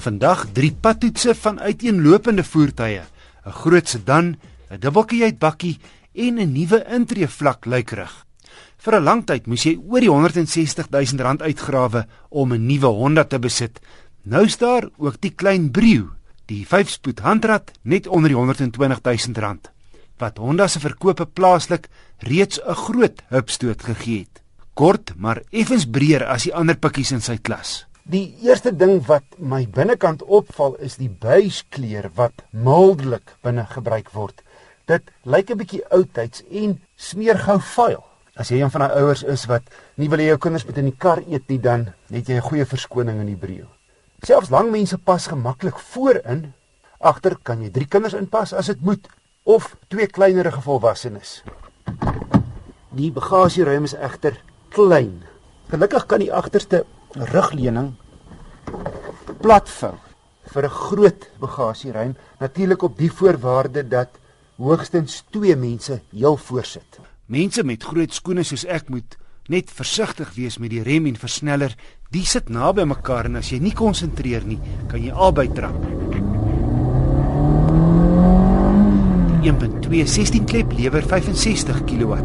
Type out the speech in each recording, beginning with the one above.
Vandag drie padtoetse van uiteenlopende voertuie: 'n groot sedan, 'n dubbelkajuitbakkie en 'n nuwe intreevlak luikerig. Vir 'n lang tyd moes jy oor die 160 000 rand uitgrawe om 'n nuwe Honda te besit. Nou is daar ook die klein Brio, die 5-spoed handrat net onder die 120 000 rand wat Honda se verkope plaaslik reeds 'n groot hupstoot gegee het. Kort, maar effens breër as die ander pikkies in sy klas. Die eerste ding wat my binnekant opval is die buiskleur wat mildelik binne gebruik word. Dit lyk 'n bietjie oudtyds en smeer gou vuil. As jy een van daai ouers is wat nie wil hê jou kinders moet in die kar eet nie, dan het jy 'n goeie verskoning in die brio. Selfs lang mense pas gemaklik voorin. Agter kan jy 3 kinders inpas as dit moet of twee kleinerige volwassenes. Die bagasieruim is egter klein. Gelukkig kan die agterste rugleuning platvou vir 'n groot bagasieruim natuurlik op die voorwaarde dat hoogstens 2 mense heel voorsit. Mense met groot skoene soos ek moet net versigtig wees met die rem en versneller. Die sit naby mekaar en as jy nie konsentreer nie, kan jy albei trap. Die 1.2 16 klep lewer 65 kW.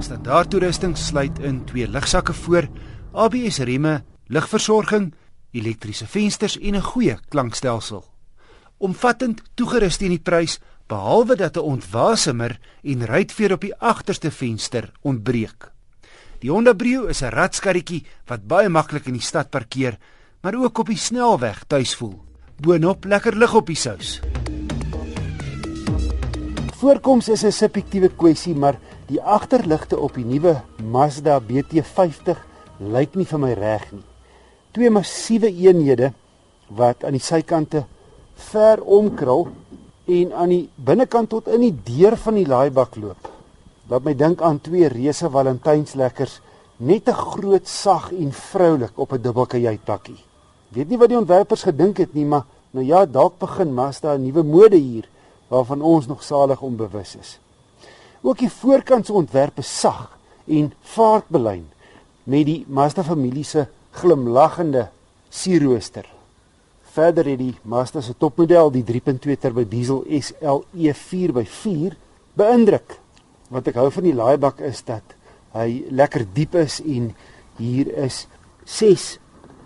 Standaard toerusting sluit in twee lugsakke voor, ABS remme ligversorging, elektriese vensters en 'n goeie klankstelsel. Omvattend toegerus teen die prys behalwe dat 'n ontwasemer en ruitveer op die agterste venster ontbreek. Die Honda Brio is 'n ratskarretjie wat baie maklik in die stad parkeer, maar ook op die snelweg tuis voel. Boonop lekker lig op die sous. Voorkoms is 'n subjektiewe kwessie, maar die agterligte op die nuwe Mazda BT50 lyk nie vir my reg nie twee massiewe eenhede wat aan die sykante ver omkrul en aan die binnekant tot in die deur van die laaibak loop. Laat my dink aan twee reuse Valentynslekkers, net 'n groot sag en vroulik op 'n dubbelkajuitpakkie. Weet nie wat die ontwerpers gedink het nie, maar nou ja, dalk begin Mazda 'n nuwe mode hier waarvan ons nog salig onbewus is. Ook die voorkant se ontwerp is sag en vaartbelyn met die Mazda familie se glimlaggende sierrooster. Verder het die Mazda se topmodel, die 3.2 turbo diesel SLE 4x4, beïndruk. Wat ek hou van die laaibak is dat hy lekker diep is en hier is 6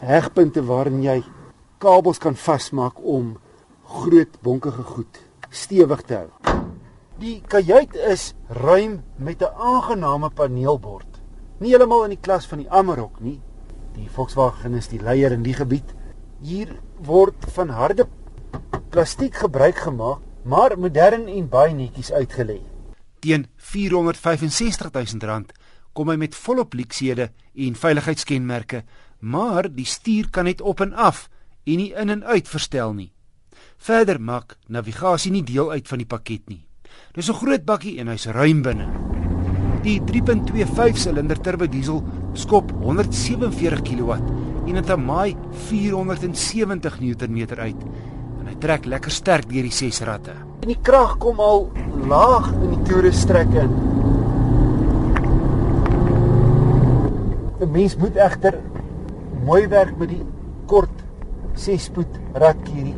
hegpunte waarin jy kabels kan vasmaak om groot bonkige goed stewig te hou. Die kajuit is ruim met 'n aangename paneelbord. Nie heeltemal in die klas van die Amarok nie, Die Volkswagen is die leier in die gebied. Hier word van harde plastiek gebruik gemaak, maar modern en baie netjies uitgelê. Teen 465 000 rand kom hy met volop leksede en veiligheidskenmerke, maar die stuur kan net op en af en nie in en uit verstel nie. Verder maak navigasie nie deel uit van die pakket nie. Dis 'n groot bakkie en hy's ruim binne. Die 3.25 silinder turbo diesel skop 147 kW en het 'n maai 470 Nm uit. En hy trek lekker sterk deur die ses ratte. En die krag kom al laag in die toerusstrek in. 'n Mens moet egter mooi werk met die kort 6-spoed ratkierie.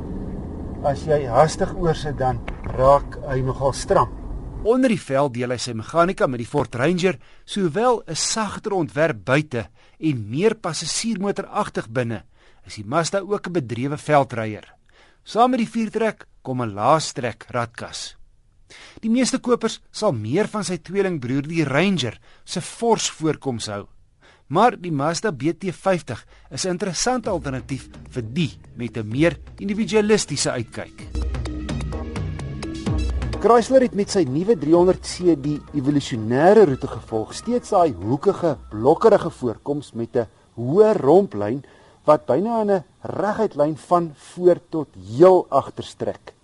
As jy hastig oorsit dan raak hy nogal stram. Onder die vel deel hy sy meganika met die Ford Ranger, sowel 'n sagter ontwerp buite en meer passasiersmotor agtig binne. Is die Mazda ook 'n bedrewe veldryer. Saam met die viertrek kom 'n laastrek ratkas. Die meeste kopers sal meer van sy tweelingbroer die Ranger se fors voorkoms hou. Maar die Mazda BT50 is 'n interessante alternatief vir die met 'n meer individualistiese uitkyk. Chrysler het met sy nuwe 300C die evolusionêre roete gevolg, steeds daai hoekige, blokkerige voorkoms met 'n hoë romplyn wat byna 'n reguit lyn van voor tot heel agter strek.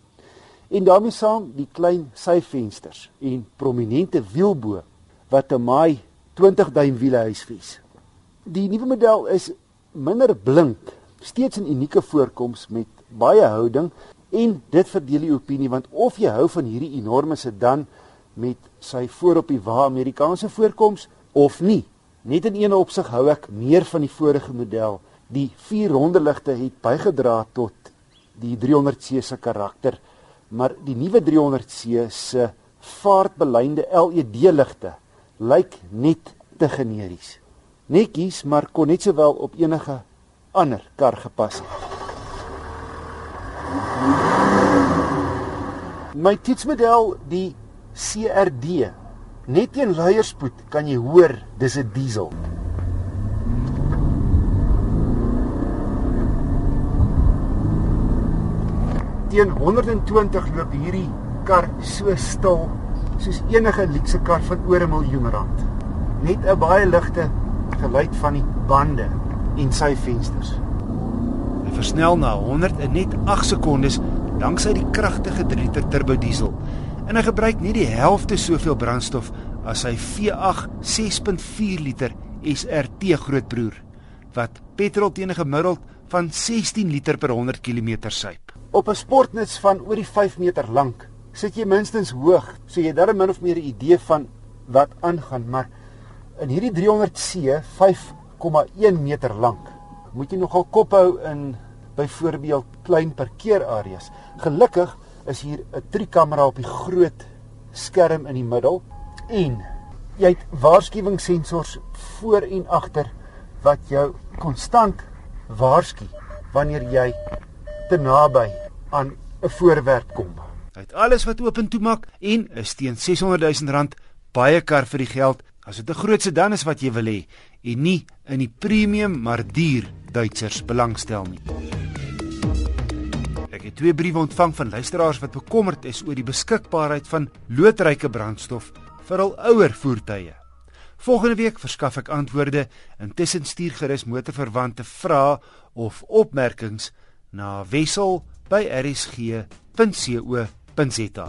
En daarmee saam die klein syvensters en prominente wielbo wat 'n maai 20 duim wiele huisves. Die nuwe model is minder blink, steeds 'n unieke voorkoms met baie houding En dit verdeel die opinie want of jy hou van hierdie enorme sedan met sy voorop die wa Amerikaanse voorkoms of nie. Net in een opsig hou ek meer van die vorige model. Die vier ronde ligte het bygedra tot die 300C se karakter, maar die nuwe 300C se vaartbelynde LED ligte lyk net te generies. Netjies, maar kon net sowel op enige ander kar gepas het. My toetsmodel die CRD net teen luierspoed kan jy hoor dis 'n diesel. Teen 120 loop hierdie kar so stil soos enige luukse kar van oor 'n miljoen rand. Net 'n baie ligte geluid van die bande en sy vensters. Hy versnel na 100 in net 8 sekondes danksy die kragtige 3 liter turbo diesel. En hy gebruik nie die helfte soveel brandstof as sy V8 6.4 liter SRT grootbroer wat petrol teen 'n gemiddeld van 16 liter per 100 km suip. Op 'n sportnuts van oor die 5 meter lank sit jy minstens hoog, so jy het min of meer 'n idee van wat aangaan, maar in hierdie 300C 5,1 meter lank moet jy nogal kop hou in byvoorbeeld klein parkeerareas. Gelukkig is hier 'n trikamera op die groot skerm in die middel en jy het waarskuwingssensors voor en agter wat jou konstant waarsku wanneer jy te naby aan 'n voorwerp kom. Hy het alles wat oop en toe maak en is teen 600 000 rand baie kar vir die geld as dit 'n groot sedan is wat jy wil hê en nie in die premium maar duur Duitsers belangstel nie. Ek het twee briewe ontvang van luisteraars wat bekommerd is oor die beskikbaarheid van loodryke brandstof vir al ouer voertuie. Volgende week verskaf ek antwoorde. Intussen stuur gerus motorverwante vrae of opmerkings na wissel@rsg.co.za.